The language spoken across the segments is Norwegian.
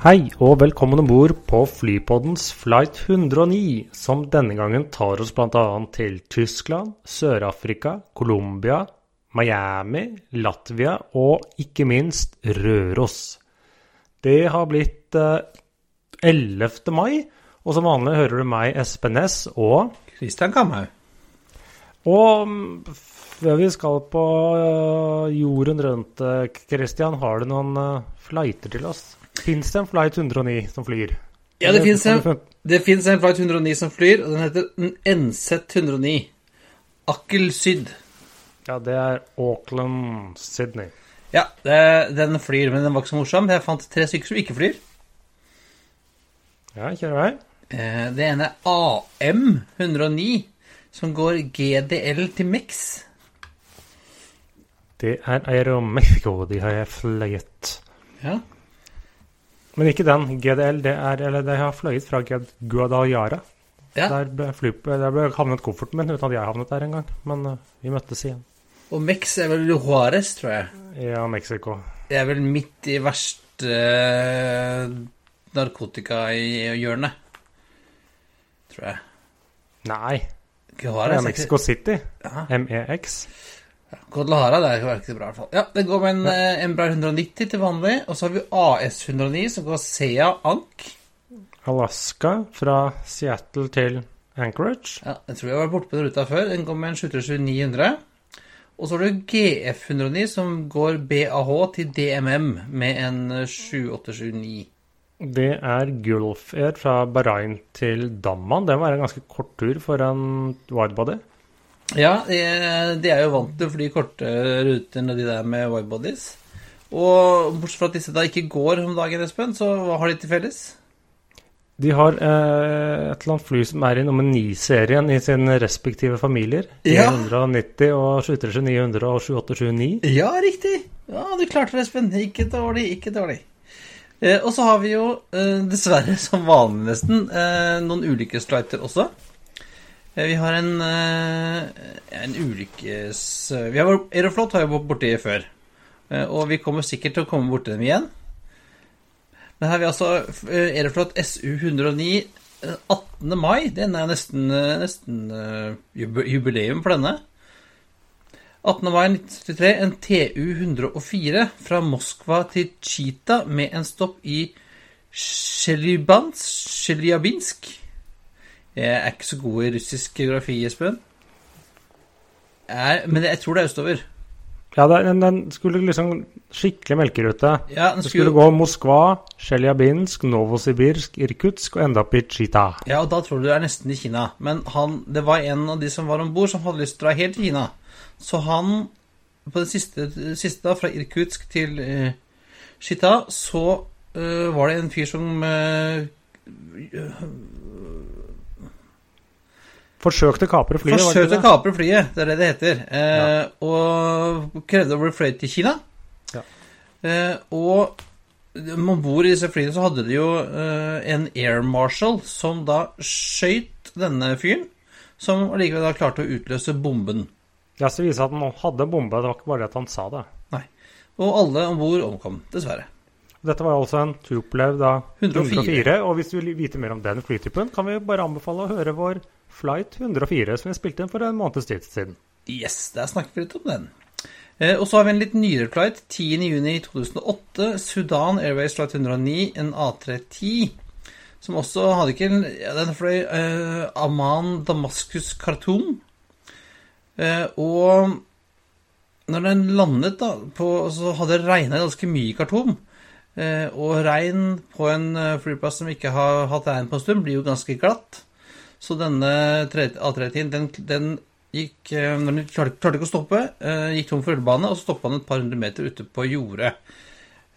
Hei og velkommen om bord på Flypoddens flight 109, som denne gangen tar oss bl.a. til Tyskland, Sør-Afrika, Colombia, Miami, Latvia og ikke minst Røros. Det har blitt eh, 11. mai, og som vanlig hører du meg, Espen Næss, og Kristian Kamhaug. Og mm, før vi skal på eh, jorden rundt, Kristian, har du noen eh, flighter til oss? Fins det en flight 109 som flyr? Ja, det fins en, en flight 109 som flyr, og den heter NZ109. Akkel Syd. Ja, det er Auckland, Sydney. Ja, det, den flyr, men den var ikke så morsom. Jeg fant tre stykker som ikke flyr. Ja, kjør vei. Eh, Det ene er AM109, som går GDL til Mex. Det er Aeromexico de har jeg fløyet. Ja. Men ikke den. GDL, det er Eller det har fløyet fra Guadalajara. ja. Der fly, der ble havnet kofferten min uten at jeg havnet der engang. Men uh, vi møttes igjen. Og Mex er vel Juárez, tror jeg. Ja, Mexico. Det er vel midt i verste uh, narkotikahjørnet. Tror jeg. Nei, det Juárez er er Mexico City. Ja. MEX. Guadalajara, det er så bra i hvert fall. Ja, det går med en ja. Embraer 190 til vanlig. Og så har vi AS109, som går Sea Ank. Alaska fra Seattle til Anchorage. Ja, jeg tror jeg var borte på den ruta før. Den går med en 737-900. Og så har du GF109, som går BAH til DMM med en 7879. Det er Gulf Air fra Bahrain til Damman. Det være en ganske kort tur for en widebody. Ja, de er jo vant til å fly korte ruter de der med widebodies. Og bortsett fra at disse da ikke går om dagen, Espen, så hva har de til felles? De har eh, et eller annet fly som er i nummer 9-serien i sine respektive familier. Ja. 990 og 737-900 og 7879. Ja, riktig. Ja, du klarte det, Espen. Ikke dårlig, ikke dårlig. Eh, og så har vi jo, eh, dessverre som vanlig nesten, eh, noen ulykkesflighter også. Eh, vi har en, eh, en ulykkes... Vi har, Aeroflot har jo vært borti før. Eh, og vi kommer sikkert til å komme borti dem igjen. Men her har vi altså Aeroflot SU109 eh, 18. mai. Den er nesten, nesten jubileum for denne. 18. mai 1973 en TU-104 fra Moskva til Chita med en stopp i Sjelibans-. Jeg er ikke så god i russisk geografi, Espen. Er, men jeg tror det er østover. Ja, den, den skulle liksom skikkelig melkerute. Ja, den Det skulle skulle, gå Moskva, Tsjeljabinsk, Novosibirsk, Irkutsk og enda opp i Chita. ja, og da tror du det er nesten i Kina. Men han, det var en av de som var om bord, som hadde lyst til å dra helt til Kina. Så han, på det siste, siste da, fra Irkutsk til uh, Chita, så uh, var det en fyr som eh, Forsøkte å kapre flyet, Forsøkte å kapre flyet, det er det det heter. Eh, Og krevde å bli fløyet til Kina. Ja. Eh, og om bord i disse flyene så hadde de jo eh, en air marshal som da skøyt denne fyren, som allikevel da klarte å utløse bomben. Ja, så viser at han hadde bombe, det var ikke bare det at han sa det. Nei. Og alle om bord omkom, dessverre. Dette var altså en Tupolev da 104. 104. Og hvis du vil vite mer om den flytypen, kan vi bare anbefale å høre vår Flight 104, som vi spilte inn for en måneds tid siden. Yes, der snakket vi litt om den. Eh, og så har vi en litt nyere flight. 10.6.2008. Sudan Airways Flight 109, en A310. Som også hadde ikke ja, Den fløy eh, Amman Damaskus Khartoum. Eh, og når den landet, da, på, så hadde det regna ganske mye i Khartoum. Eh, og regn på en eh, flyplass som ikke har hatt regn på en stund, blir jo ganske glatt. Så denne A310 den, den gikk eh, Når den klarte, klarte ikke å stoppe, eh, gikk tom for ølbane, og så stoppa den et par hundre meter ute på jordet.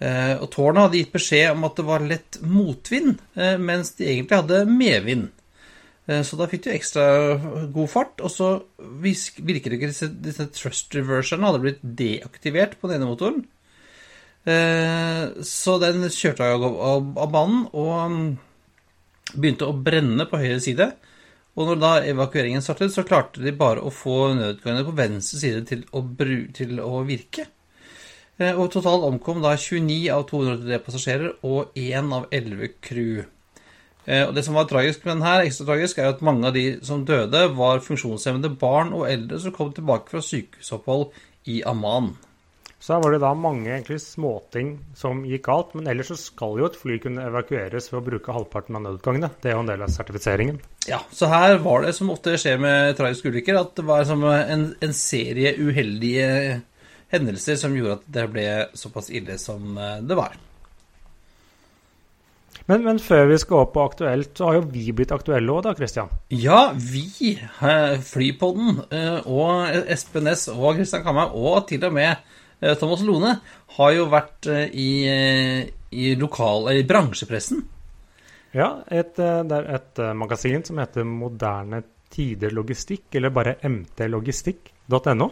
Eh, og tårnet hadde gitt beskjed om at det var lett motvind, mens de egentlig hadde medvind. Så da fikk du ekstra god fart, og så virker det ikke disse, disse thrust reverserne hadde blitt deaktivert på den ene motoren. Så den kjørte av banen og mm, begynte å brenne på høyre side. Og når da evakueringen startet, så klarte de bare å få nødutgangene på venstre side til å, til å virke. Og totalt omkom da 29 av 203 passasjerer og 1 av 11 crew. Eh, og Det som var tragisk med den her, ekstra tragisk, er at mange av de som døde, var funksjonshemmede barn og eldre som kom tilbake fra sykehusopphold i Amman. Så her var det da mange egentlig småting som gikk galt, men ellers så skal jo et fly kunne evakueres ved å bruke halvparten av nødutgangene. Det er jo en del av sertifiseringen. Ja, så her var det som ofte skjer med tragiske ulykker, at det var som en, en serie uheldige hendelser som gjorde at det ble såpass ille som eh, det var. Men, men, før vi skal opp på aktuelt, så har jo vi blitt aktuelle òg, da, Christian? Ja, vi, eh, Flypodden eh, og Espen Næss og Christian Kammer, og til og med Thomas Lone, har jo vært i, i, lokal, i bransjepressen. Ja, et, det er et magasin som heter Moderne Tider Logistikk, eller bare mtlogistikk.no.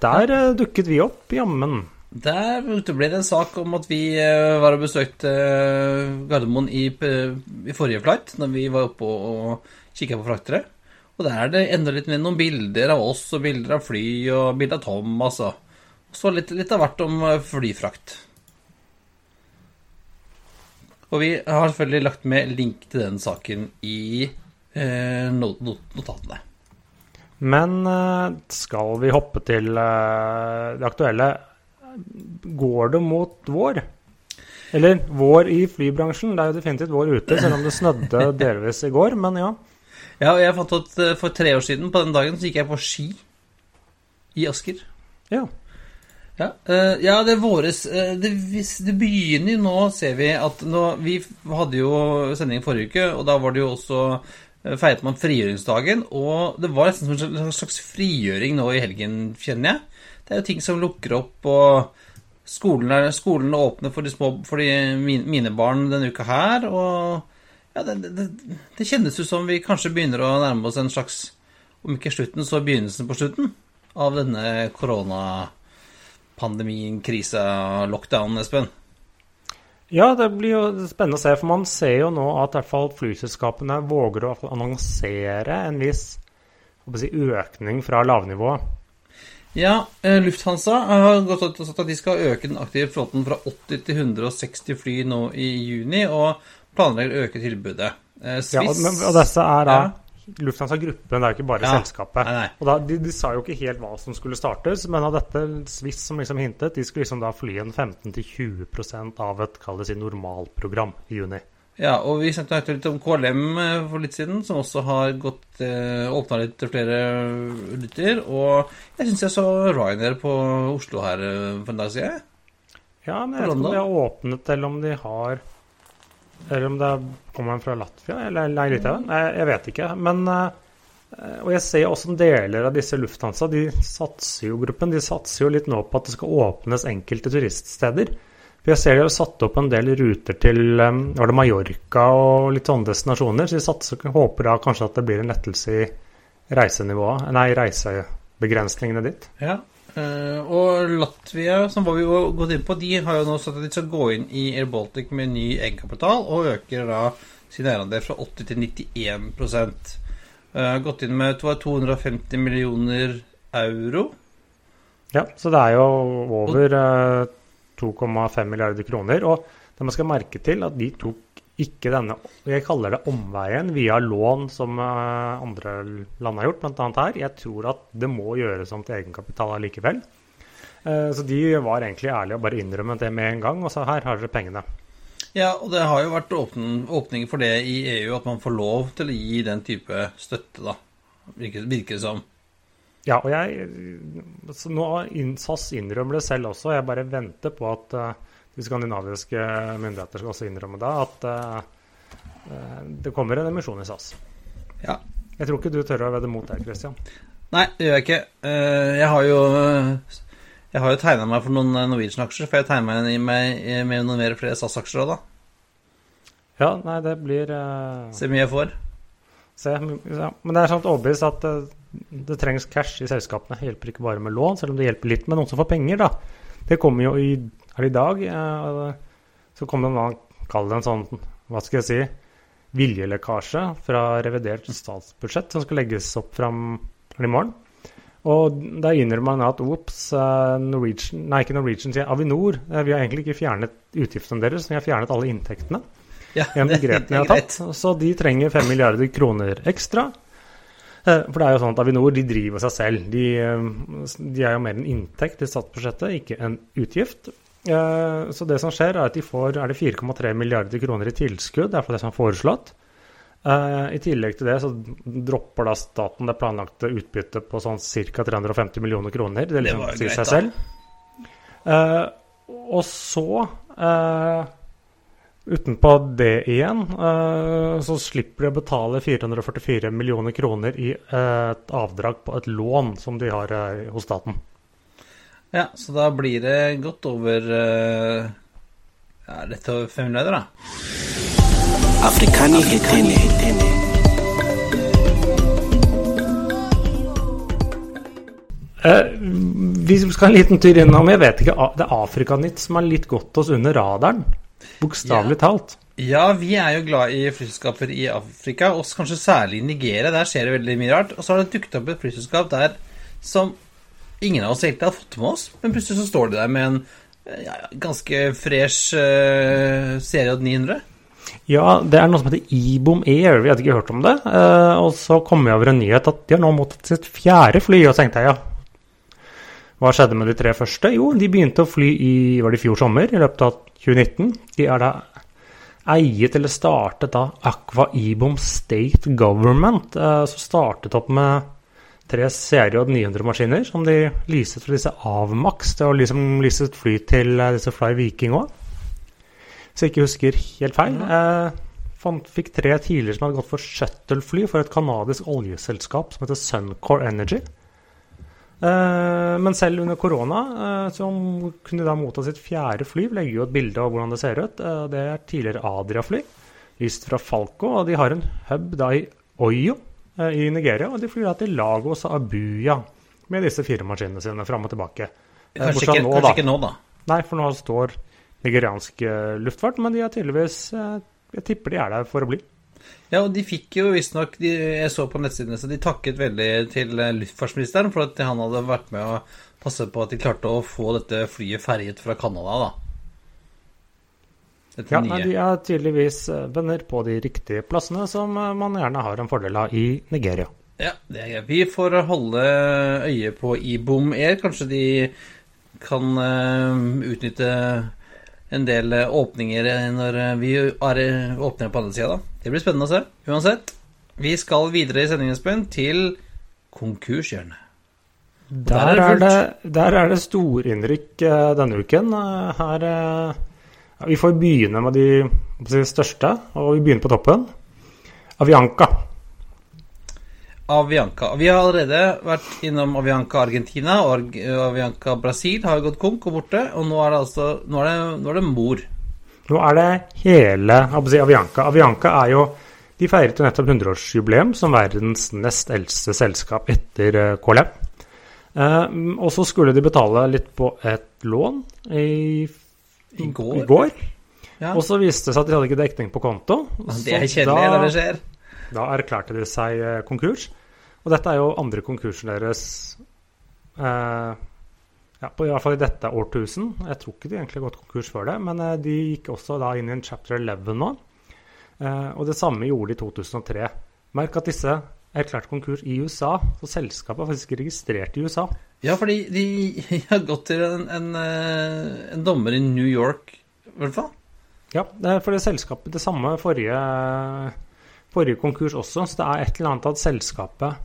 Der dukket vi opp, jammen. Der ble det en sak om at vi eh, var og besøkte eh, Gardermoen i, eh, i forrige flight, når vi var oppe og kikka på fraktere. Og der er det enda litt mer noen bilder av oss, og bilder av fly, og bilder av Thomas, og så litt, litt av hvert om flyfrakt. Og vi har selvfølgelig lagt med link til den saken i eh, notatene. Men skal vi hoppe til det aktuelle? går det mot vår? Eller vår i flybransjen. Det er jo definitivt vår ute, selv om det snødde delvis i går, men ja. Ja, og jeg fant eh, for tre år siden, på den dagen, så gikk jeg på ski i Asker. Ja. Ja, uh, ja det er våres uh, det, det, begynner jo nå, ser vi, at nå Vi hadde jo sending forrige uke, og da var det jo også uh, feiret man frigjøringsdagen. Og det var nesten som en slags frigjøring nå i helgen, kjenner jeg. Det er jo ting som lukker opp, og skolen, er, skolen åpner for, de små, for de, mine barn denne uka her. Og ja, det, det, det kjennes ut som vi kanskje begynner å nærme oss en slags, om ikke slutten, så begynnelsen på slutten av denne koronapandemien, krisa, lockdown, Espen. Ja, det blir jo spennende å se. For man ser jo nå at i hvert fall flyselskapene våger å annonsere en viss si, økning fra lavnivået. Ja, eh, Lufthansa har gått ut og sagt at de skal øke den aktive flåten fra 80 til 160 fly nå i juni, og planlegger å øke tilbudet. Eh, Swiss, ja, og, og disse er da ja. Lufthansa-gruppen, det er jo ikke bare ja. selskapet. Nei, nei. Og da, de, de, sa jo ikke helt hva som skulle startes, men av dette Swiss som liksom hintet, de skulle liksom da fly en 15-20% av et kall det si normalprogram i juni. Ja, og vi snakket litt om KLM eh, for litt siden, som også har gått eh, åpna litt flere ruter. Og jeg syns jeg så Ryanair på Oslo her eh, for en dag siden. Ja, men jeg vet ikke om de har åpnet, eller om de har Eller om det kommer fra Latvia, eller det. Jeg vet ikke. Men eh, Og jeg ser også deler av disse Lufthansa, de satser jo gruppen, de satser jo litt nå på at det skal åpnes enkelte turiststeder. For jeg ser de har satt opp en del ruter til um, var det Mallorca og litt sånne destinasjoner. Så de satser, håper da kanskje at det blir en lettelse i reisenivået, nei, reisebegrensningene ditt. Ja, uh, og Latvia, som var vi jo gått inn på, de har jo nå sagt at de skal gå inn i Air Baltic med ny egenkapital, og øker da sin eierandel fra 80 til 91 uh, Gått inn med 250 millioner euro. Ja, så det er jo over uh, 2,5 milliarder kroner. Og det man skal merke til, at de tok ikke denne jeg kaller det omveien via lån som eh, andre land har gjort, bl.a. her. Jeg tror at det må gjøres om til egenkapital allikevel. Eh, så de var egentlig ærlige og bare innrømmet det med en gang. Og sa her har dere pengene. Ja, og det har jo vært åpning, åpning for det i EU, at man får lov til å gi den type støtte, da. Virker, virker det som. Ja, og jeg nå SAS innrømmer det selv også. Jeg bare venter på at uh, de skandinaviske myndigheter skal også innrømme det. At uh, det kommer en emisjon i SAS. Ja. Jeg tror ikke du tør å vedde mot det, Christian. Nei, det gjør jeg ikke. Uh, jeg har jo Jeg har jo tegna meg for noen eh, Norwegian-aksjer, for jeg tegner meg med, med noen mer flere SAS-aksjer òg, da. Ja, nei, det blir uh, Se hvor mye jeg får. Se, ja. Men det er sånn overbevist at uh, det trengs cash i selskapene. Det hjelper ikke bare med lån, selv om det hjelper litt med noen som får penger, da. Det kommer jo i, er det i dag. Uh, så kommer det man kall det en sånn, hva skal jeg si, viljelekkasje fra revidert statsbudsjett som skal legges opp fram i morgen. Og der innrømmer man at ops, Norwegian, nei ikke Norwegian, sier Avinor. Vi har egentlig ikke fjernet utgiftene deres, vi har fjernet alle inntektene. Ja, en det er tatt. Så de trenger 5 milliarder kroner ekstra. Eh, for det er jo sånn at Avinor de driver seg selv. De, eh, de er jo mer en inntekt i statsbudsjettet, ikke en utgift. Eh, så det som skjer, er at de får er det 4,3 milliarder kroner i tilskudd. Det er for det som er foreslått. I tillegg til det så dropper da staten det planlagte utbyttet på sånn ca. 350 millioner kroner. Det, liksom det sier seg selv. Og så Utenpå det igjen så slipper de å betale 444 millioner kroner i et avdrag på et lån som de har hos staten. Ja, så da blir det godt over ja, rett over 500, da. Afrikani hetene. vi skal en liten tur innom Jeg vet ikke, det er Afrikanytt som har litt gått oss under radaren. Bokstavelig ja. talt. Ja, vi er jo glad i flyselskaper i Afrika, og kanskje særlig i Nigeria. Der skjer det veldig mye rart. Og så har det dukket opp et flyselskap der som ingen av oss egentlig har fått med oss, men plutselig så står de der med en ja, ganske fresh uh, serie 900. Ja, det er noe som heter Ibom Air. Vi hadde ikke hørt om det. Uh, og så kom jeg over en nyhet at de har nå mottatt sitt fjerde fly. Og så tenkte jeg ja, hva skjedde med de tre første? Jo, de begynte å fly i var det fjor sommer, i løpet av 2019. De er da eiet eller startet da Aqua Ibom State Government, eh, som startet opp med tre CRJ900-maskiner som de lyset fra disse Avmax. Det var liksom lyset fly til eh, disse Fly Viking òg. Så jeg ikke husker helt feil. Mm. Fikk tre tidligere som hadde gått for shuttlefly for et canadisk oljeselskap som heter Suncore Energy. Eh, men selv under korona som kunne de da motta sitt fjerde fly. Legger jo et bilde av hvordan det ser ut. Det er tidligere Adria-fly, lyst fra Falco. Og de har en hub da i Oyo i Nigeria. Og de flyr da til Lagos og Abuya med disse fire maskinene sine fram og tilbake. Kanskje, ikke nå, kanskje ikke nå, da? Nei, for nå står nigeriansk luftfart. Men de er tydeligvis Jeg tipper de er der for å bli. Ja, og de fikk jo visstnok Jeg så på nettsidene så de takket veldig til eh, luftfartsministeren for at han hadde vært med å passe på at de klarte å få dette flyet ferjet fra Canada, da. Dette ja, nye. de er tydeligvis eh, venner på de riktige plassene, som eh, man gjerne har en fordel av i Nigeria. Ja, det er greit. Vi får holde øye på Ibom Air. Kanskje de kan utnytte en del åpninger når vi er åpner på andre sida, da. Det blir spennende å se. Uansett, vi skal videre i sendingen, Espen, til konkurshjørnet. Der, er det, der er det storinnrykk denne uken. Her uh, Vi får begynne med de, største, og vi begynner på toppen. Avianca. Avianca. Vi har allerede vært innom Avianca Argentina og Avianca Brasil har gått konk og borte. Og nå er det altså nå er det, nå er det mor. Nå er det hele si, Avianca. Avianca er jo De feiret jo nettopp 100-årsjubileum som verdens nest eldste selskap etter eh, KLM. Eh, og så skulle de betale litt på et lån i, I går. I går. Ja. Og så viste det seg at de hadde ikke dekning på konto. Det er kjedelig når det skjer. Da erklærte de seg eh, konkurs. Og dette er jo andre konkursen deres eh, ja, på, I hvert fall i dette årtusen. Jeg tror ikke de egentlig har gått konkurs før det, men eh, de gikk også da inn i en chapter 11 nå. Eh, og det samme gjorde de i 2003. Merk at disse erklærte konkurs i USA, så selskapet er faktisk registrert i USA. Ja, fordi de har gått til en, en, eh, en dommer i New York, i hvert fall. Ja, for det selskapet det samme forrige, forrige konkurs også, så det er et eller annet at selskapet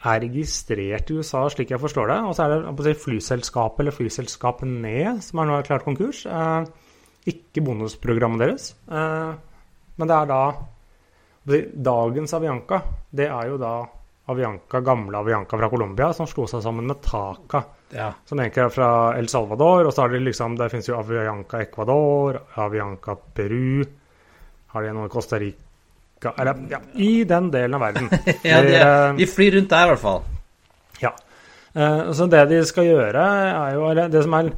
er registrert i USA, slik jeg forstår det. Og så er det flyselskapet eller flyselskapene som har nå erklært konkurs. Eh, ikke bonusprogrammet deres. Eh, men det er da Dagens Avianca, det er jo da Avianca, gamle Avianca fra Colombia, som slo seg sammen med Taka Ja. som egentlig er fra El Salvador. Og så har de liksom der fins jo Avianca Ecuador, Avianca Peru. Har de noe Costa Rica Eller ja, i den delen av verden. ja de, er, de flyr rundt der, i hvert fall. Ja. Eh, så det de skal gjøre, er jo eller Det som er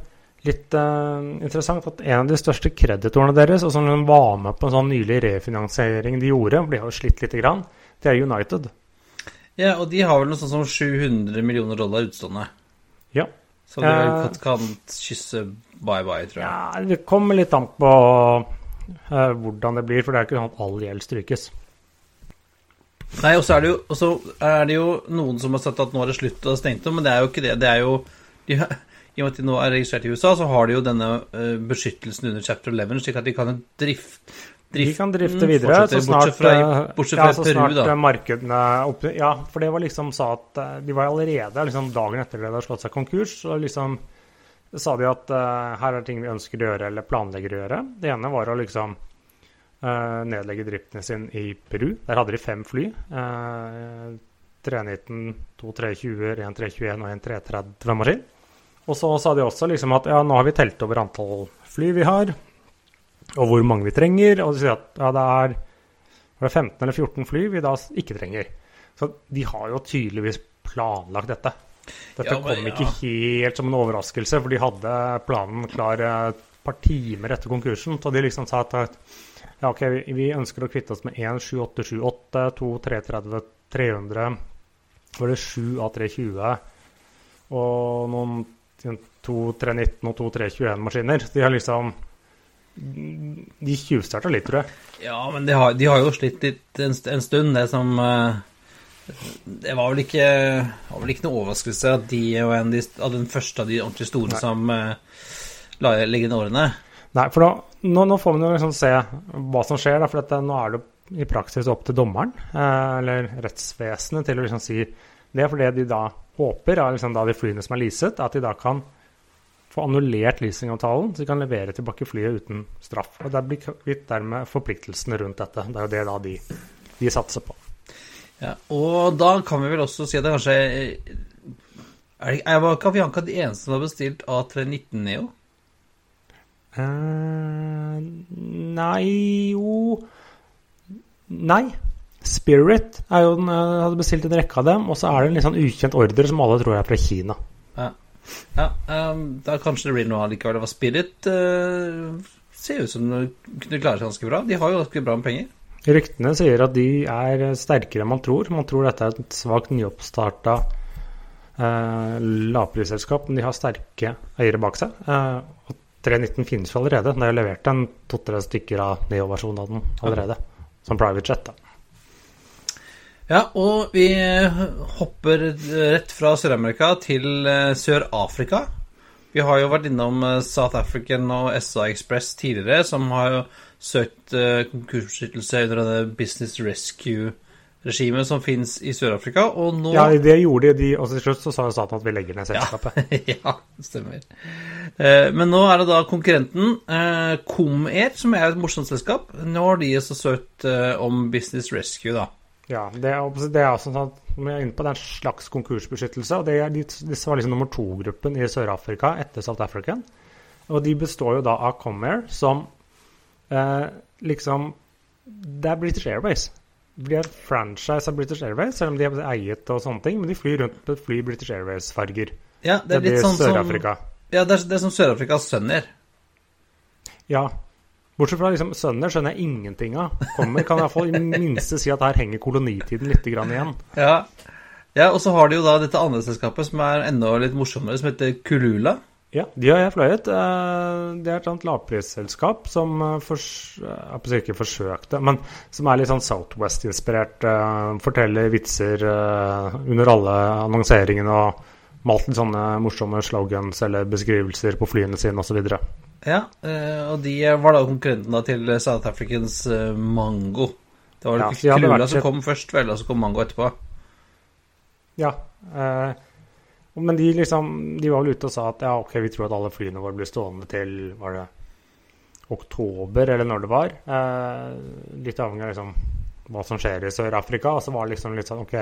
litt uh, interessant, at en av de største kreditorene deres, og som var med på en sånn nylig refinansiering de gjorde, for de har jo slitt lite grann, det er United. Ja, og de har vel noe sånt som 700 millioner dollar utstående. Ja. Så de Eh. kan, kan kysse bye-bye, tror jeg. ja det kommer litt an på uh, hvordan det blir, for det er ikke sånn at all gjeld strykes. Nei, og så er er det jo noen som har sagt at nå er det slutt og stengt om, men det er jo ikke det. Det er jo de, I og med at de nå er registrert i USA, så har de jo denne eh, beskyttelsen under chapter 11, slik at de kan jo drift, De kan drifte videre, så snart, bortsett fra, bortsett fra ja, så Peru, snart da. eh, markedene opp, Ja, for det var liksom sa at eh, de var allerede liksom dagen etter det hadde slått seg konkurs, så liksom sa de at uh, her er ting vi ønsker å gjøre eller planlegger å gjøre. Det ene var å liksom uh, nedlegge driften sin i Peru. Der hadde de fem fly. Uh, 319, to 320, en 321 og en 330-maskin. Og så sa de også liksom at ja, nå har vi telt over antall fly vi har, og hvor mange vi trenger. Og de sier at ja, det er, det er 15 eller 14 fly vi da ikke trenger. Så de har jo tydeligvis planlagt dette. Dette Ja, men kom ikke ja. helt som en overraskelse, for de hadde planen klar eh, et par timer etter konkursen. Så de liksom sa at ja, ok, vi, vi ønsker å kvitte oss med 1 7878, 2 330 300, var det 7 A320 og noen to 319 og to 321-maskiner. De har liksom De tjuvstarta litt, tror jeg. Ja, men de har, de har jo slitt litt en, en stund, det som eh, Det var vel ikke var vel ikke noe overraskelse at de er en av de- den første av de ordentlig store Nei. som uh, la ligge årene. Nei, for da, nå, nå får vi jo liksom se hva som skjer, da, for dette, nå er det i praksis opp til dommeren, eh, eller rettsvesenet, til å liksom si det. Fordi de da håper, er liksom da de flyene som er leaset, at de da kan få annullert leasingavtalen, så de kan levere tilbake flyet uten straff. Og det blir kvitt dermed forpliktelsene rundt dette. Det er jo det da de, de satser på. Ja, og da kan vi vel også si at det kanskje er det, Var ikke Avianca de eneste som har bestilt A319 Neo? Eh, nei Jo Nei. Spirit er jo den, eh, hadde bestilt en rekke av dem, og så er det en litt sånn ukjent ordre som alle tror er fra Kina. Ja, ehm, da kanskje det blir noe allikevel. Det var Spirit uh, Ser ut som de kunne klare seg ganske bra. De har jo ganske bra med penger. Ryktene sier at de er sterkere enn man tror. Man tror dette er et svakt nyoppstarta uh, lavprisselskap, men de har sterke eiere bak seg. Uh, og 319 finnes jo allerede. Er jo levert en to-tre stykker av Neo-versjonen av den allerede. Som private jet, da. Ja, og vi hopper rett fra Sør-Amerika til eh, Sør-Afrika. Vi har jo vært innom eh, South African og SA Express tidligere, som har jo søkt eh, konkursbeskyttelse under denne Business Rescue-regimet som fins i Sør-Afrika, og nå Ja, det gjorde de, og til slutt så sa staten at vi legger ned selskapet. ja, det stemmer. Eh, Men nå er det da konkurrenten eh, Comair, som er et morsomt selskap. Nå har de også søkt eh, om Business Rescue, da. Ja, det er, det er også sånn at vi er inne på den slags konkursbeskyttelse. og det er, Disse var liksom nummer to-gruppen i Sør-Afrika etter South African. Og de består jo da av Comair, som eh, liksom Det er British Airways. De er franchise av British Airways, selv om de er eiet og sånne ting. Men de flyr rundt på fly British Airways-farger. Ja, det er litt sånn som Sør-Afrika. Ja, det er, det er som Sør-Afrikas sønner. Ja. Bortsett fra liksom, sønner skjønner jeg ingenting av. Kommer kan jeg i minste si at her henger kolonitiden litt grann igjen. Ja. ja, og så har de jo da dette andre selskapet som er enda litt morsommere, som heter Kulula. Ja, de har jeg fløyet. Eh, Det er et sånt lavprisselskap som eh, fors jeg si ikke forsøkte, men som er litt sånn Southwest-inspirert. eh, Forteller vitser eh, under alle annonseringene og malt litt sånne morsomme slogans eller beskrivelser på flyene sine osv. Ja, eh, og de var da konkurrenten til South Africans eh, Mango. Det var vel ja, Krula som kom først, vel, og så kom Mango etterpå. Ja. eh, Men de liksom De var vel ute og sa at ja, ok, vi tror at alle flyene våre blir stående til Var det oktober, eller når det var? Eh, litt avhengig av liksom hva som skjer i Sør-Afrika. Og så var det liksom litt sånn OK,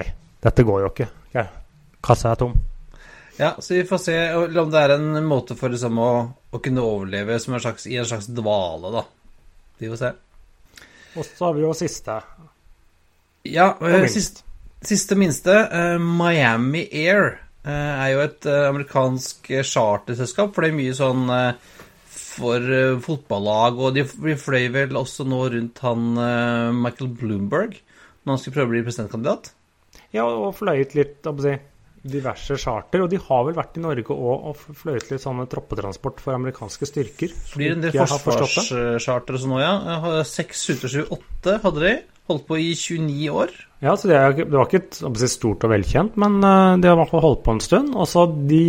dette går jo ikke. Ok, Kassa er tom. Ja, så vi får se om det er en måte for liksom å, å kunne overleve som en slags, i en slags dvale, da. Vi får se. Og så har vi jo siste. Ja, Og eh, minst. sist, siste minste. Uh, Miami Air uh, er jo et uh, amerikansk charterselskap. For det er mye sånn for fotballag, og de, de fløy vel også nå rundt han Michael Bloomberg når han skulle prøve å bli presidentkandidat. Ja, og fløyet litt, hva skal jeg si, diverse charter. Og de har vel vært i Norge òg og fløyet litt sånn troppetransport for amerikanske styrker. Blir en del forsvarscharter og sånn nå, ja. Jeg har Seks ute av åtte hadde de. Holdt på i 29 år. Ja, så det, er, det var ikke si, stort og velkjent, men eh, de har i hvert fall holdt på en stund. Og så de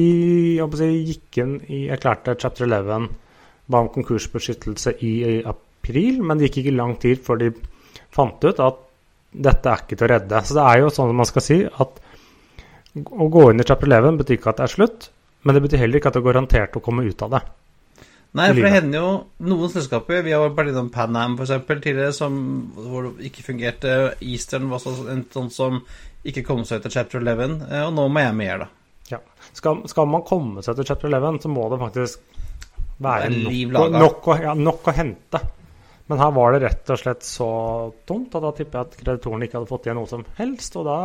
si, gikk inn i erklærte chapter 11, ba om konkursbeskyttelse i, i april, men det gikk ikke lang tid før de fant ut at dette er ikke til å redde. Så det er jo sånn man skal si at å gå inn i chapter 11 betyr ikke at det er slutt, men det betyr heller ikke at det er garantert å komme ut av det. Nei, for det hender jo noen selskaper Vi har vært innom Pan Am eksempel tidligere, som, hvor det ikke fungerte. Eastern var en sånn som ikke kom seg ut av chapter 11. eh, Og nå Miami Air, da. Ja. Skal, skal man komme seg til chapter 11, så må det faktisk være er nok, nok, å, ja, nok å hente. Men her var det rett og slett så tungt, og da tipper jeg at kreditorene ikke hadde fått igjen noe som helst, og da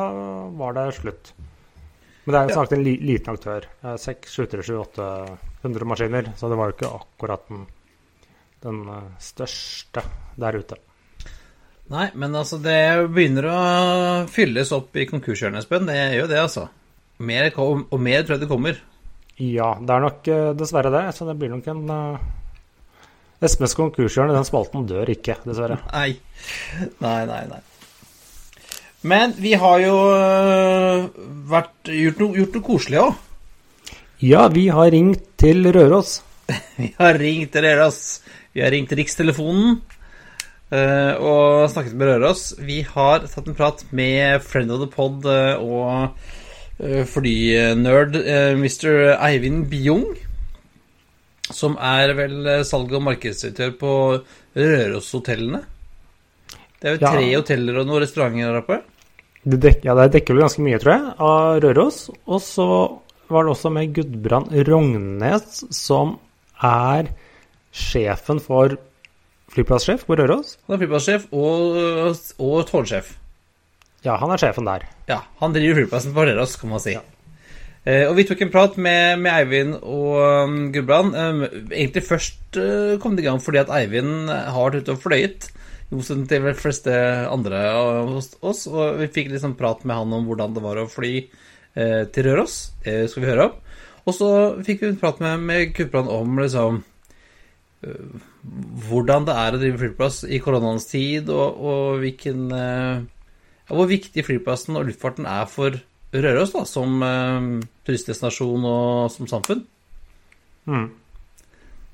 var det slutt. Men det er jo Ja. en li, liten aktør. 6, 7, 7, 800 maskiner, så det var jo ikke akkurat den, den eh, største der ute. Nei, men altså, det begynner å fylles opp i konkurshjørnet, Espen. Det gjør jo det, altså. Mer, kom- og mer tror jeg det kommer. Ja, det er nok eh, dessverre det, så det blir nok en uh, Espens konkurshjørne, den spalten dør ikke, dessverre. Nei. Nei, nei, nei. Men vi har jo øh, vært, gjort, noe, gjort noe koselig òg. Ja, vi har ringt til Røros. Vi har ringt til Røros. Vi har ringt Rikstelefonen eh, og snakket med Røros. Vi har tatt en prat med friend of the pod eh, og flynerd Mr. Eivind Bjung. Som er vel salg- og markedsdirektør på Røros-hotellene. Det er jo Ja. tre hoteller og noen restauranter der oppe. Det, dek, ja, det dekker vel ganske mye, tror jeg, av Røros. Og så var det også med Gudbrand Rognes, som er sjefen for flyplasssjef på Røros. Han er flyplasssjef og, og tårnsjef. Ja, han er sjefen der. Ja, han driver flyplassen på Røros, kan man si. Eh, og vi tok en prat med, med Eivind og um, Gudbrand. Um, egentlig først uh, kom det i gang fordi at Eivind har vært ute og fløyet. I motsetning til de fleste andre hos oss. Og vi fikk liksom prat med han om hvordan det var å fly eh, til Røros. Det skal vi høre om. Og så fikk vi en prat med, med Kupran om liksom øh, hvordan det er å drive flyplass i koronaens tid, og, og hvilken eh, Hvor viktig flyplassen og luftfarten er for Røros da, som øh, turistdestinasjon og som samfunn. Mm.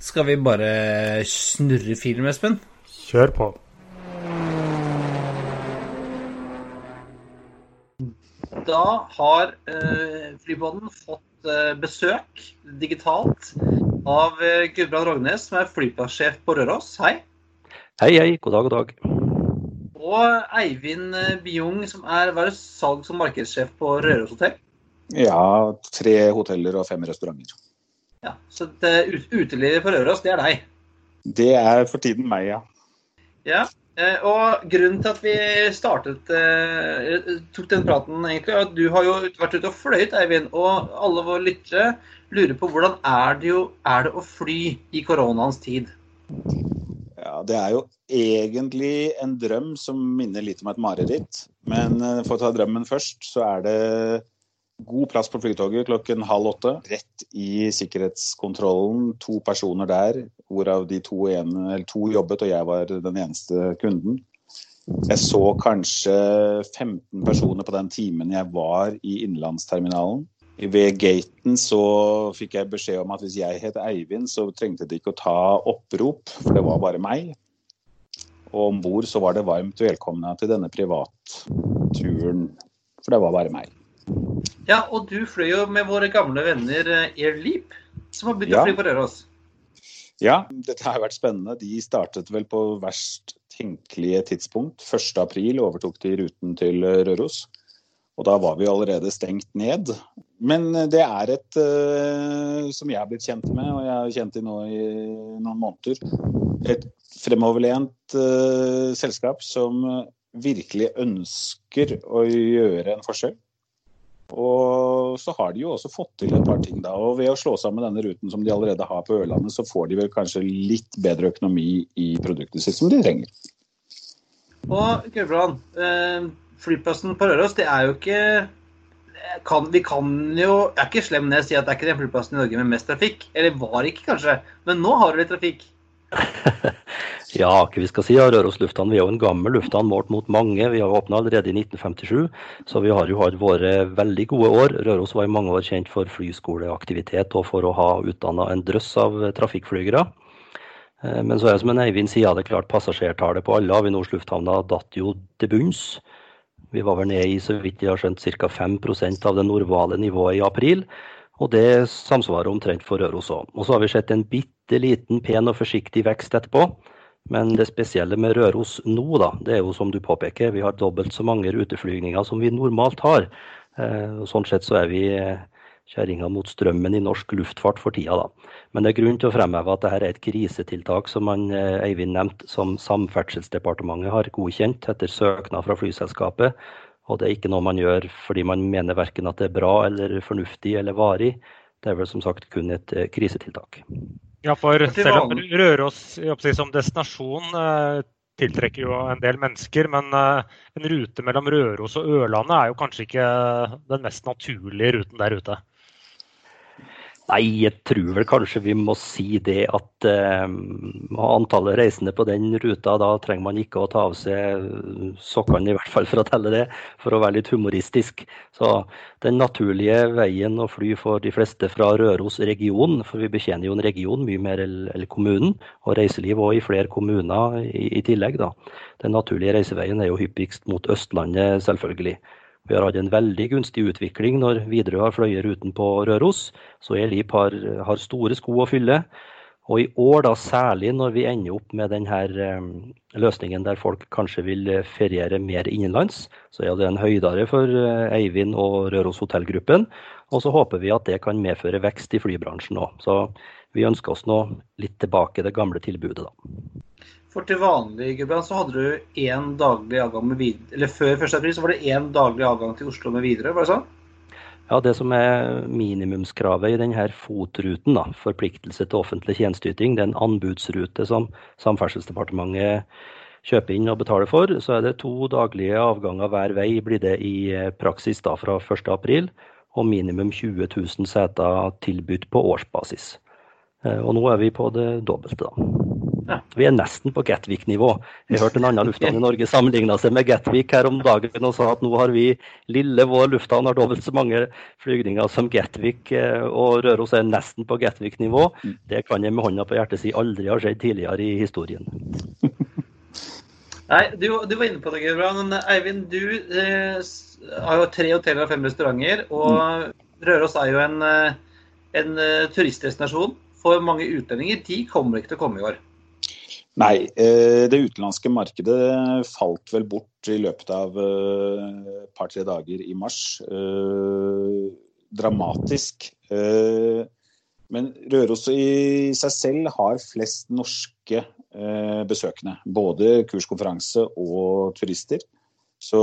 Skal vi bare snurre film, Espen? Kjør på. Da har eh, Flypodden fått eh, besøk digitalt av eh, Gudbrand Rognes, som er flyplassjef på Røros. Hei. Hei, hei. God dag, god dag. Og Eivind Biung, Bjung, som er er salgs- og markedssjef på Røros hotell. Ja, tre hoteller og fem restauranter. Ja, så det ut- utelivet på Røros, det er deg. Det er for tiden meg, ja. Ja, eh, og grunnen til at vi startet eh, tok den praten egentlig, er at du har jo vært ute og fløyet, Eivind, og alle våre lyttere lurer på hvordan er det, jo, er det å fly i koronaens tid? ja. Det er jo egentlig en drøm som minner litt om et mareritt. Men eh, for å ta drømmen først, så er det god plass på flytoget klokken halv åtte. Rett i sikkerhetskontrollen. To personer der, hvorav de to, ene, to jobbet, og jeg var den eneste kunden. Jeg så kanskje 15 personer på den timen jeg var i innenlandsterminalen. Ved gaten så fikk jeg beskjed om at hvis jeg het Eivind, så trengte de ikke å ta opprop, for det var bare meg. Og om bord så var det varmt velkomne til denne privatturen, for det var bare meg. Ja, og du fløy jo med våre gamle venner eh, Air Leap, som har begynt Ja. å fly på Røros. Ja, dette har vært spennende. De startet vel på verst tenkelige tidspunkt. 1.4 overtok de ruten til Røros. Og da var vi allerede stengt ned. Men det er et uh, som jeg har blitt kjent med, og jeg har kjent i nå i noen måneder, et fremoverlent uh, selskap som virkelig ønsker å gjøre en forskjell. Og så har de jo også fått til et par ting, da. Og ved å slå sammen denne ruten som de allerede har på Ørlandet, så får de vel kanskje litt bedre økonomi i produktet sitt som de trenger. Og Gudbrand, eh, flyplassen på Røros, det er jo ikke kan, Vi kan jo Jeg er ikke slem når jeg sier at det er ikke den flyplassen i Norge med mest trafikk. Eller var ikke, kanskje. Men nå har du litt trafikk. ja, hva vi skal si. Ja, Røros lufthavn vi er jo en gammel lufthavn målt mot mange. Vi har åpna allerede i 1957, så vi har jo hatt våre veldig gode år. Røros var i mange år kjent for flyskoleaktivitet og for å ha utdanna en drøss av trafikkflygere. Eh, men så er det som en Eivind sier, det er klart passasjertallet på alle Avinors lufthavner datt jo til bunns. Vi var vel nede i så vidt jeg har skjønt, ca. 5 av det normale nivået i april. Og det samsvarer omtrent for Røros òg. Og så har vi sett en bitte liten, pen og forsiktig vekst etterpå. Men det spesielle med Røros nå, da, det er jo som du påpeker, vi har dobbelt så mange ruteflygninger som vi normalt har. Eh, sånn sett så er vi eh, kjerringa mot strømmen i norsk luftfart for tida, da. Men det er grunn til å fremheve at dette er et krisetiltak som man, eh, Eivind nevnte, som Samferdselsdepartementet har godkjent etter søknad fra flyselskapet. Og det er ikke noe man gjør fordi man mener verken at det er bra eller fornuftig eller varig. Det er vel som sagt kun et krisetiltak. Ja, for selv om Røros som destinasjon eh, tiltrekker jo en del mennesker, men eh, en rute mellom Røros og Ørlandet er jo kanskje ikke den mest naturlige ruten der ute? Nei, jeg tror vel kanskje vi må si det at eh, antallet reisende på den ruta, da trenger man ikke å ta av seg sokkene, i hvert fall for å telle det, for å være litt humoristisk. Så den naturlige veien å fly for de fleste fra Røros region, for vi betjener jo en region mye mer enn kommunen, og reiseliv òg i flere kommuner i, i tillegg, da. Den naturlige reiseveien er jo hyppigst mot Østlandet, selvfølgelig. Vi har hatt en veldig gunstig utvikling når Widerøe har fløyet ruten på Røros. Så Elip har, har, store sko å fylle. Og i år da særlig når vi ender opp med denne um, løsningen der folk kanskje vil feriere mer innenlands, så er det en høydare for uh, Eivind og Røros hotellgruppen. Og så håper vi at det kan medføre vekst i flybransjen òg. Så vi ønsker oss nå litt tilbake det gamle tilbudet, da. For til vanlig Gudbrand, så hadde du én daglig avgang med videre, eller Før 1. april så var det én daglig avgang til Oslo med Widerøe, var det sånn? Ja, Det som er minimumskravet i denne FOT-ruten, forpliktelse til offentlig tjenesteyting, det er en anbudsrute som Samferdselsdepartementet kjøper inn og betaler for. Så er det to daglige avganger hver vei, blir det i praksis da fra 1.4. Og minimum 20 000 seter tilbudt på årsbasis. Eh, og nå er vi på det dobbelte, da. Ja. Vi er nesten på Gatwick-nivå. Jeg hørte en annen lufthavn i Norge sammenligna seg med Gatwick her om dagen og sa at nå har vi lille vår lufthavn har dobbelt så mange flygninger som Gatwick, eh, og Røros er nesten på Gatwick-nivå. Mm. Det kan jeg med hånda på hjertet si aldri har skjedd tidligere i historien. Nei, du, du, var inne på det, Gebra. Men Eivind, du eh, har jo tre hoteller og fem restauranter. Og mm. Røros er jo en, eh, en turistdestinasjon for mange utlendinger. De kommer ikke til å komme i år. Nei, eh, det utenlandske markedet falt vel bort i løpet av eh, et par-tre dager i mars. Eh, dramatisk. Men Røros i seg selv har flest norske besøkende. Både kurskonferanse og turister. Så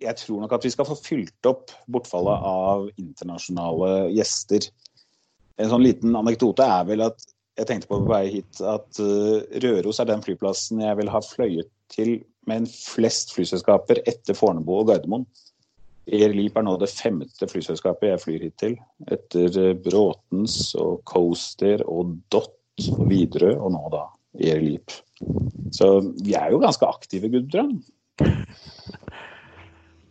jeg tror nok at vi skal få fylt opp bortfallet av internasjonale gjester. En sånn liten anekdote er vel at jeg tenkte på på vei hit at uh, Røros er den flyplassen jeg vil ha fløyet til med flest flyselskaper etter Fornebu og Gardermoen. Air Leap er nå det femte flyselskapet jeg flyr hit til. Etter uh, Bråtens og Coaster og Dot og Widerøe, og nå da Air Leap. Så vi er jo ganske aktive, Gudbrand.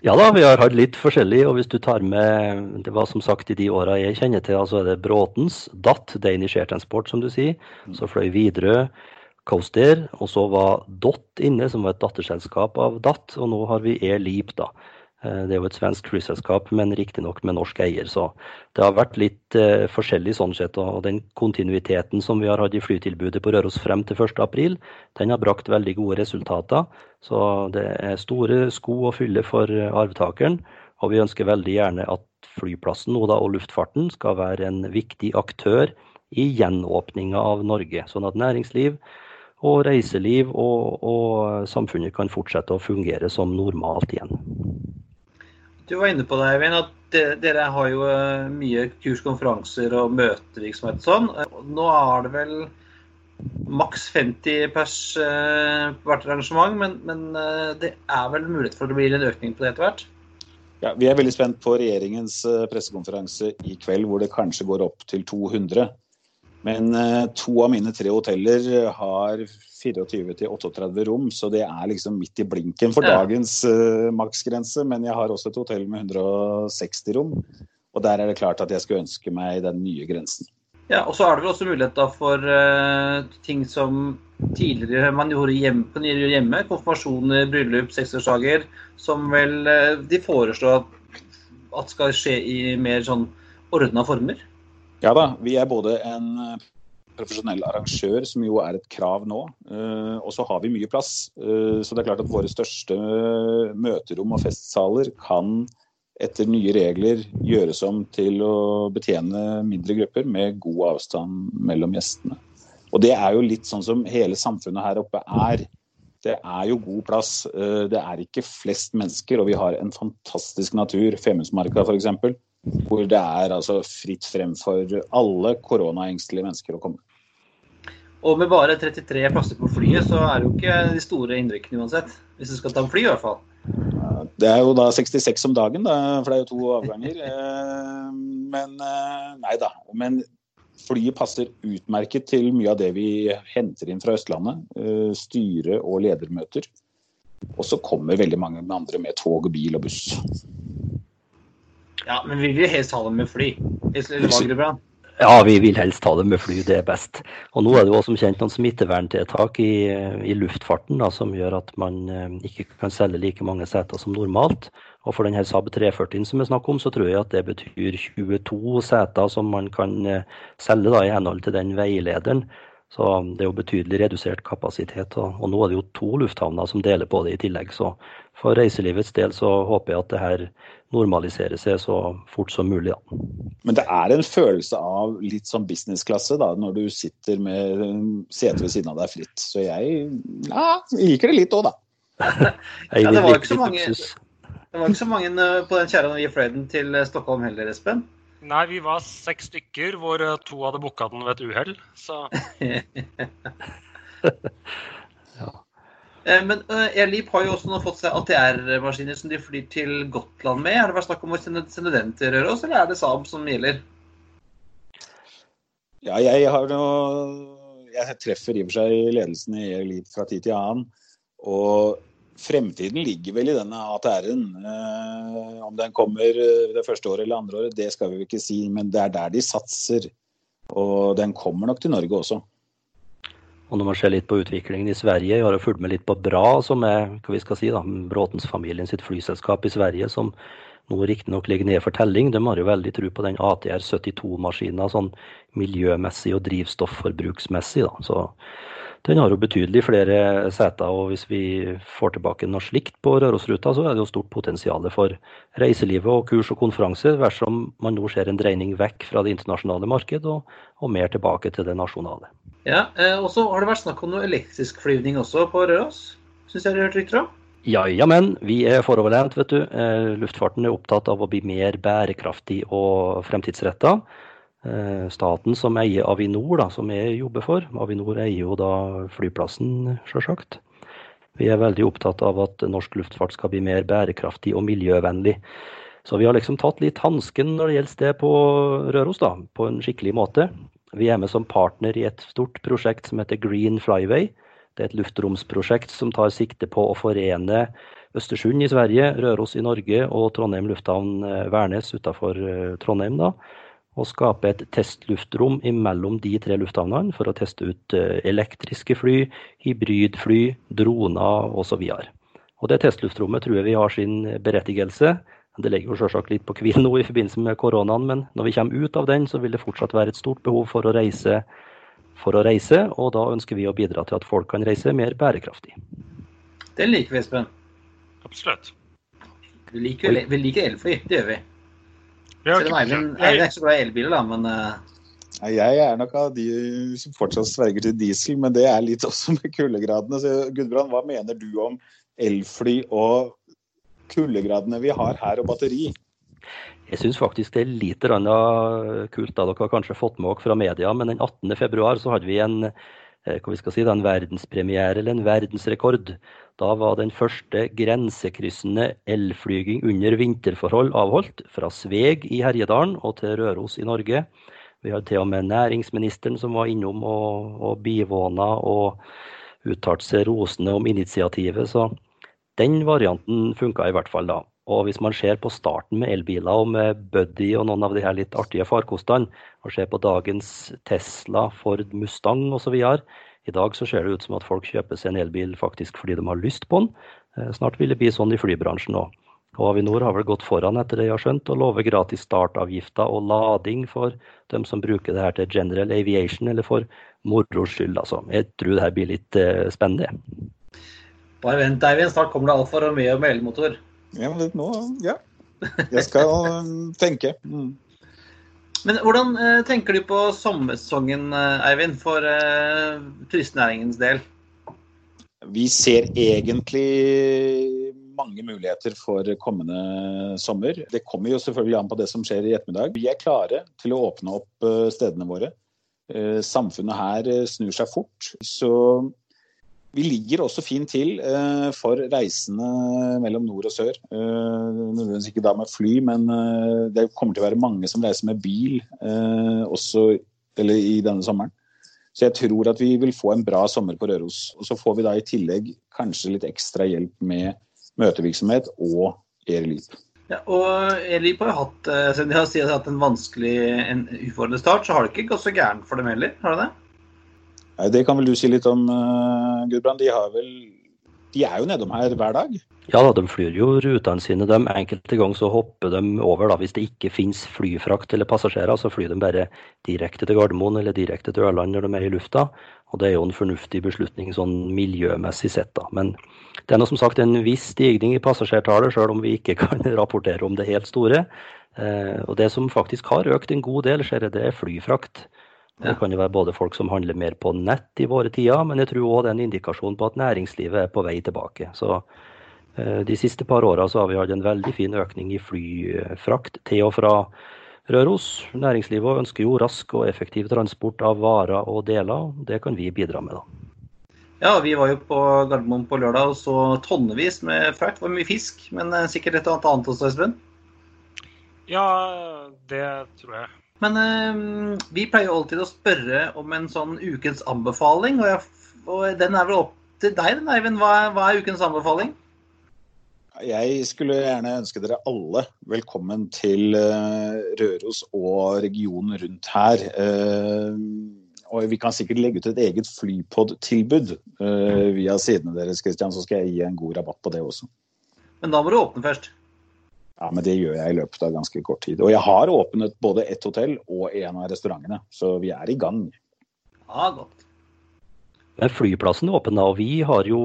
Ja da, vi har hatt litt forskjellig. Og hvis du tar med Det var som sagt i de åra jeg kjenner til, altså er det Bråtens, DAT, Danish Air Transport, som du sier. Så fløy Widerøe, Coaster, og så var DOT inne, som var et datterselskap av DAT. Og nå har vi Air Leap, da. Eh, det er jo et svensk flyselskap, men riktignok med norsk eier. Så det har vært litt eh, forskjellig sånn sett. Og den kontinuiteten som vi har hatt i flytilbudet på Røros frem til 1.4, den har brakt veldig gode resultater. Så det er store sko å fylle for arvtakeren. Og vi ønsker veldig gjerne at flyplassen nå da, og luftfarten skal være en viktig aktør i gjenåpninga av Norge. Sånn at næringsliv og reiseliv og, og samfunnet kan fortsette å fungere som normalt igjen. Du var inne på det, Eivind, at dere har jo eh, mye kurs, konferanser og møtevirksomhet og sånn. Nå er det vel maks 50 pers eh, på hvert arrangement, men, men, eh, det er vel mulighet for at det blir en økning på det etter hvert? Ja, Vi er veldig spent på regjeringens pressekonferanse i kveld, hvor det kanskje går opp til 200. Men to av mine tre hoteller har 24-38 rom, så det er liksom midt i blinken for dagens uh, maksgrense. Men jeg har også et hotell med 160 rom, og der er det klart at jeg skulle ønske meg den nye grensen. Ja, og så er det vel også mulighet da for uh, ting som tidligere man gjorde hjemme, hjemme. Konfirmasjoner, bryllup, seksårsdager. Som vel uh, de foreslår at, at skal skje i mer sånn ordna former. Ja da, vi er både en profesjonell arrangør, som jo er et krav nå. Eh, og så har vi mye plass. Eh, så det er klart at våre største møterom og festsaler kan etter nye regler gjøres om til å betjene mindre grupper med god avstand mellom gjestene. Og det er jo litt sånn som hele samfunnet her oppe er. Det er jo god plass. Eh, det er ikke flest mennesker, og vi har en fantastisk natur. Femundsmarka f.eks. Hvor det er altså fritt frem for alle koronaengstelige mennesker å komme. Og med bare 33 plasser på flyet, så er det jo ikke de store innrykkene uansett. Hvis du skal ta en fly, i hvert fall. Det er jo da 66 om dagen, da, for det er jo to avganger. Eh, men eh, nei da. Men flyet passer utmerket til mye av det vi henter inn fra Østlandet. Eh, styre- og ledermøter. Og så kommer veldig mange andre med tog, bil og buss. Ja, men vi vil helst ha dem med fly. Ja, vi vil helst ta det med fly, det er best. Og nå er det jo som kjent noen smitteverntiltak i, i luftfarten da, som gjør at man eh, ikke kan selge like mange seter som normalt. Og for denne Saab 340 som er snakker om, så tror jeg at det betyr 22 seter som man kan eh, selge da, i henhold til den veilederen. Så det er jo betydelig redusert kapasitet. Og, og nå er det jo to lufthavner som deler på det i tillegg. Så for reiselivets del så håper jeg at det her normalisere seg så fort som mulig. Da. Men det er en følelse av litt sånn businessklasse da, når du sitter med setet ved siden av deg fritt. Så jeg ja, liker det litt òg, da. ja, det var ikke så mange, det var ikke så mange eh, på den kjerra når vi fløy den til eh, Stockholm heller, Espen. Nei, vi var seks stykker hvor eh, to hadde booka den ved et uhell, så Eh, men Airleap har jo også nå fått seg ATR-maskiner som de flyr til Gotland med. Har det vært snakk om å sende, den til Røros, eller er det Saab som gjelder? Ja, jeg har noe Jeg treffer i og for seg ledelsen i Airleap fra tid til annen. Og fremtiden ligger vel i denne ATR-en. Eh, om den kommer det første året eller andre året, det skal vi ikke si. Men det er der de satser. Og den kommer nok til Norge også. Og når man ser litt på utviklingen i Sverige, jeg har fulgt med litt på Bra, som er hva vi skal si da, Bråtens-familien sitt flyselskap i Sverige, som nå riktignok ligger ned for telling. De har jo veldig tro på den ATR 72-maskina sånn miljømessig og drivstofforbruksmessig. da, så den har jo betydelig flere seter, og hvis vi får tilbake noe slikt på Rørosruta, så er det jo stort potensial for reiselivet og kurs og konferanser, dersom man nå ser en dreining vekk fra det internasjonale marked og, og mer tilbake til det nasjonale. Ja, eh, og så har det vært snakk om noe elektrisk flyvning også på Røros, syns jeg dere har hørt rykter om? Ja, ja, men vi er foroverlent, vet du. Eh, luftfarten er opptatt av å bli mer bærekraftig og fremtidsretta. Eh, staten som eier Avinor, da, som jeg jobber for. Avinor eier jo da flyplassen, sjølsagt. Vi er veldig opptatt av at norsk luftfart skal bli mer bærekraftig og miljøvennlig. Så vi har liksom tatt litt hansken når det gjelder det på Røros, da, på en skikkelig måte. Vi er med som partner i et stort prosjekt som heter Green Flyway. Det er et luftromsprosjekt som tar sikte på å forene Østersund i Sverige, Røros i Norge og Trondheim lufthavn eh, Værnes utafor eh, Trondheim. da, Og skape et testluftrom mellom de tre lufthavnene for å teste ut eh, elektriske fly, hybridfly, droner osv. Og Det testluftrommet tror jeg vi har sin berettigelse. Det ligger jo selvsagt litt på hvil nå i forbindelse med koronaen, men når vi kommer ut av den, så vil det fortsatt være et stort behov for å reise, for å reise og da ønsker vi å bidra til at folk kan reise mer bærekraftig. Det liker vi, Espen. Absolutt. Vi liker, vi liker elfly, det gjør vi. Ja, Selv om Eivind Eivind er ikke så glad i elbiler, da, men uh... Jeg er nok av de som fortsatt sverger til diesel, men det er litt også med kuldegradene. Så Gudbrand, hva mener du om elfly og kuldegradene vi har her, og batteri? Jeg syns faktisk det er litt kult. da Dere har kanskje fått med dere fra media, men den 18. februar så hadde vi en, hva vi skal si, en verdenspremiere, eller en verdensrekord. Da var den første grensekryssende elflyging under vinterforhold avholdt. Fra Sveg i Herjedalen og til Røros i Norge. Vi hadde til og med næringsministeren som var innom og, og bivåna og uttalte seg rosende om initiativet. Så den varianten funka i hvert fall da. Og hvis man ser på starten med elbiler og med Buddy og noen av de her litt artige farkostene, og ser på dagens Tesla, Ford Mustang osv. I dag så ser det ut som at folk kjøper seg en elbil faktisk fordi de har lyst på den. Eh, snart vil det bli sånn i flybransjen òg. Og Avinor har vel gått foran etter det jeg har skjønt, og lover gratis startavgifter og lading for dem som bruker det her til general aviation, eller for moro skyld. Altså. Jeg tror det her blir litt uh, spennende. Bare vent, Eivind. Snart kommer det altfor mye med elmotor. Ja, men nå, ja. Jeg skal tenke. Mm. Men hvordan eh, tenker du på sommersesongen, eh, Eivind, for eh, turistnæringens del? Vi ser egentlig mange muligheter for kommende sommer. Det kommer jo selvfølgelig an på det som skjer i ettermiddag. Vi er klare til å åpne opp eh, stedene våre. Eh, samfunnet her snur seg fort. Så vi ligger også fint til eh, for reisende mellom nord og sør. Eh, ikke da med fly, men eh, det kommer til å være mange som reiser med bil eh, også eller i denne sommeren. Så jeg tror at vi vil få en bra sommer på Røros. Og så får vi da i tillegg kanskje litt ekstra hjelp med møtevirksomhet og Airleap. Ja, og Airleap har hatt, eh, selv de har hatt en vanskelig, en utfordrende start, så har det ikke gått så gærent for dem heller, har det det? Nei, Det kan vel du si litt om, uh, Gudbrand. De, vel, de er jo nedom her hver dag? Ja da, de flyr jo rutene sine. De, enkelte ganger så hopper de over. da, Hvis det ikke finnes flyfrakt eller passasjerer, så flyr de bare direkte til Gardermoen eller direkte til Ørland når de er i lufta. Og Det er jo en fornuftig beslutning sånn miljømessig sett. da. Men det er nå som sagt en viss stigning i passasjertallet, selv om vi ikke kan rapportere om det helt store. Eh, og Det som faktisk har økt en god del, ser jeg, det er flyfrakt. Det kan jo være både folk som handler mer på nett i våre tider, men jeg tror òg det er en indikasjon på at næringslivet er på vei tilbake. Så eh, De siste par åra har vi hatt en veldig fin økning i flyfrakt til og fra Røros. Næringslivet ønsker jo rask og effektiv transport av varer og deler. Det kan vi bidra med, da. Ja, vi var jo på Gardermoen på lørdag og så tonnevis med frakt. Det var mye fisk, men eh, sikkert et og annet også, Espen? Ja, det tror jeg. Men øh, vi pleier jo alltid å spørre om en sånn ukens anbefaling. Og, jeg, og den er vel opp til deg, den, Eivind. Hva, hva, er ukens anbefaling? Jeg skulle gjerne ønske dere alle velkommen til uh, Røros og regionen rundt her. Uh, og vi kan sikkert legge ut et eget flypod-tilbud uh, via sidene deres, Christian, så skal jeg gi en god rabatt på det også. Men da må du åpne først. Ja, men det gjør jeg i løpet av ganske kort tid. Og jeg har åpnet både ett hotell og en av restaurantene, så vi er i gang. Ja, godt. Men flyplassen er åpen, og vi har jo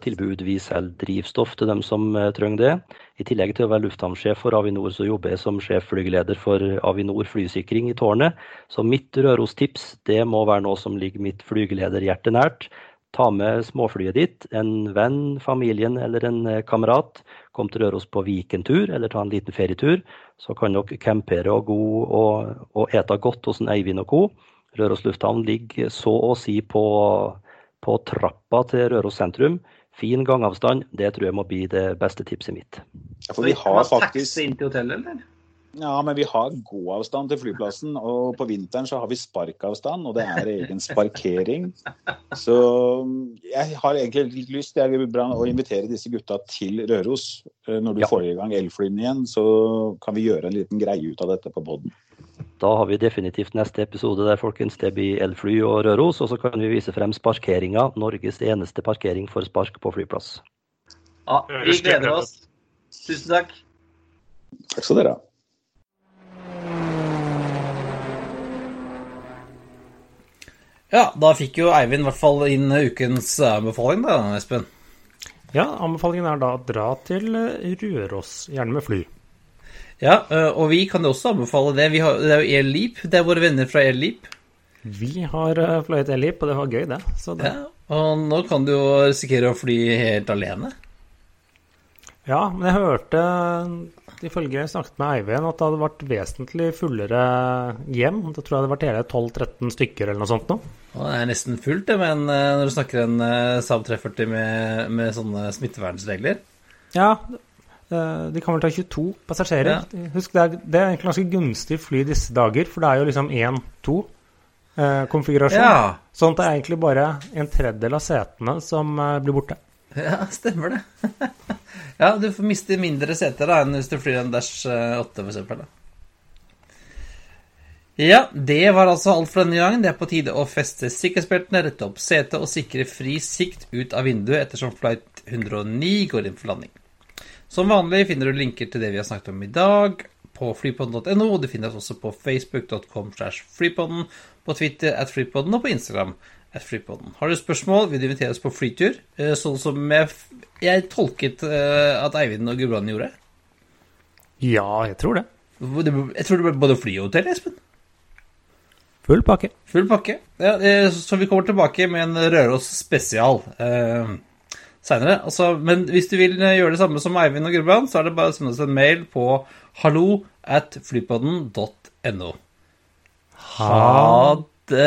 tilbud. Vi selger drivstoff til dem som eh, trenger det. I tillegg til å være lufthavnsjef for Avinor, så jobber jeg som sjefflygeleder for Avinor flysikring i tårnet. Så mitt Røros-tips det må være noe som ligger mitt flygelederhjerte nært. Ta med småflyet ditt, en venn, familien eller en eh, kamerat. Kom til Røros på Vikentur eller ta en liten ferietur. Så kan dere campere og gå og, og ete godt hos en Eivind og co. Røros lufthavn ligger så å si på, på trappa til Røros sentrum. Fin gangavstand. Det tror jeg må bli det beste tipset mitt. Ja, for vi har faktisk... Taxi inn til hotellet, eller? Ja, men vi har gåavstand til flyplassen, og på vinteren så har vi sparkavstand, og det er egen sparkering. Så jeg har egentlig litt lyst til å invitere disse gutta til Røros. Eh, når du ja. får i gang elflyene igjen, så kan vi gjøre en liten greie ut av dette på poden. Da har vi definitivt neste episode der, folkens. Det blir elfly og Røros. Og så kan vi vise frem sparkeringa. Norges eneste parkering for spark på flyplass. Ja, vi gleder oss. Tusen takk. Takk skal dere ha. Ja, da fikk jo Eivind i hvert fall inn ukens anbefaling, da, Espen. Ja, anbefalingen er da å dra til Røros, gjerne med fly. Ja, eh, og vi kan jo også anbefale det. Vi har, det er jo Elip. Det er våre venner fra Elip. Vi har eh, fløyet Elip, og det var gøy, det. Så det Ja, og nå kan du jo risikere å fly helt alene. Ja, men jeg hørte, ifølge jeg snakket med Eivind, at det hadde vært vesentlig fullere hjem. Da tror jeg det hadde vært hele 12-13 stykker eller noe sånt nå. Det er nesten fullt, det, men eh, når du snakker en eh, Saab 340 med, med sånne smittevernregler Ja, eh, de kan vel ta 22 passasjerer. Husk, det er, det er egentlig ganske gunstig fly disse dager, for det er jo liksom 1-2 eh, konfigurasjon. Ja. Sånn at det er egentlig bare en tredjedel av setene som blir borte. Ja, stemmer det. ja, du får miste mindre seter da enn hvis du flyr en Dash eh, 8, for eksempel. Da. Ja, det var altså alt for denne gangen. Det er på tide å feste sikkerhetsbeltene, rette opp setet og sikre fri sikt ut av vinduet ettersom flight 109 går inn for landing. Som vanlig finner du linker til det vi har snakket om i dag på flypodden.no. Du finner oss også på facebook.com slash flypodden, på Twitter at flypodden og på Instagram at flypodden. Har du spørsmål, vil du invitere oss på flytur, eh, sånn som jeg, jeg tolket eh, at Eivind og Gudbrand gjorde? Ja, jeg tror det. Jeg tror det ble både fly og hotell, Espen. Full pakke. Full pakke. Ja, eh, så vi kommer tilbake med en Røros spesial eh, seinere. Altså, men hvis du vil gjøre det samme som Eivind og Gudbrand, så er det bare å sende oss en mail på hallo at flypodden.no. Ha Det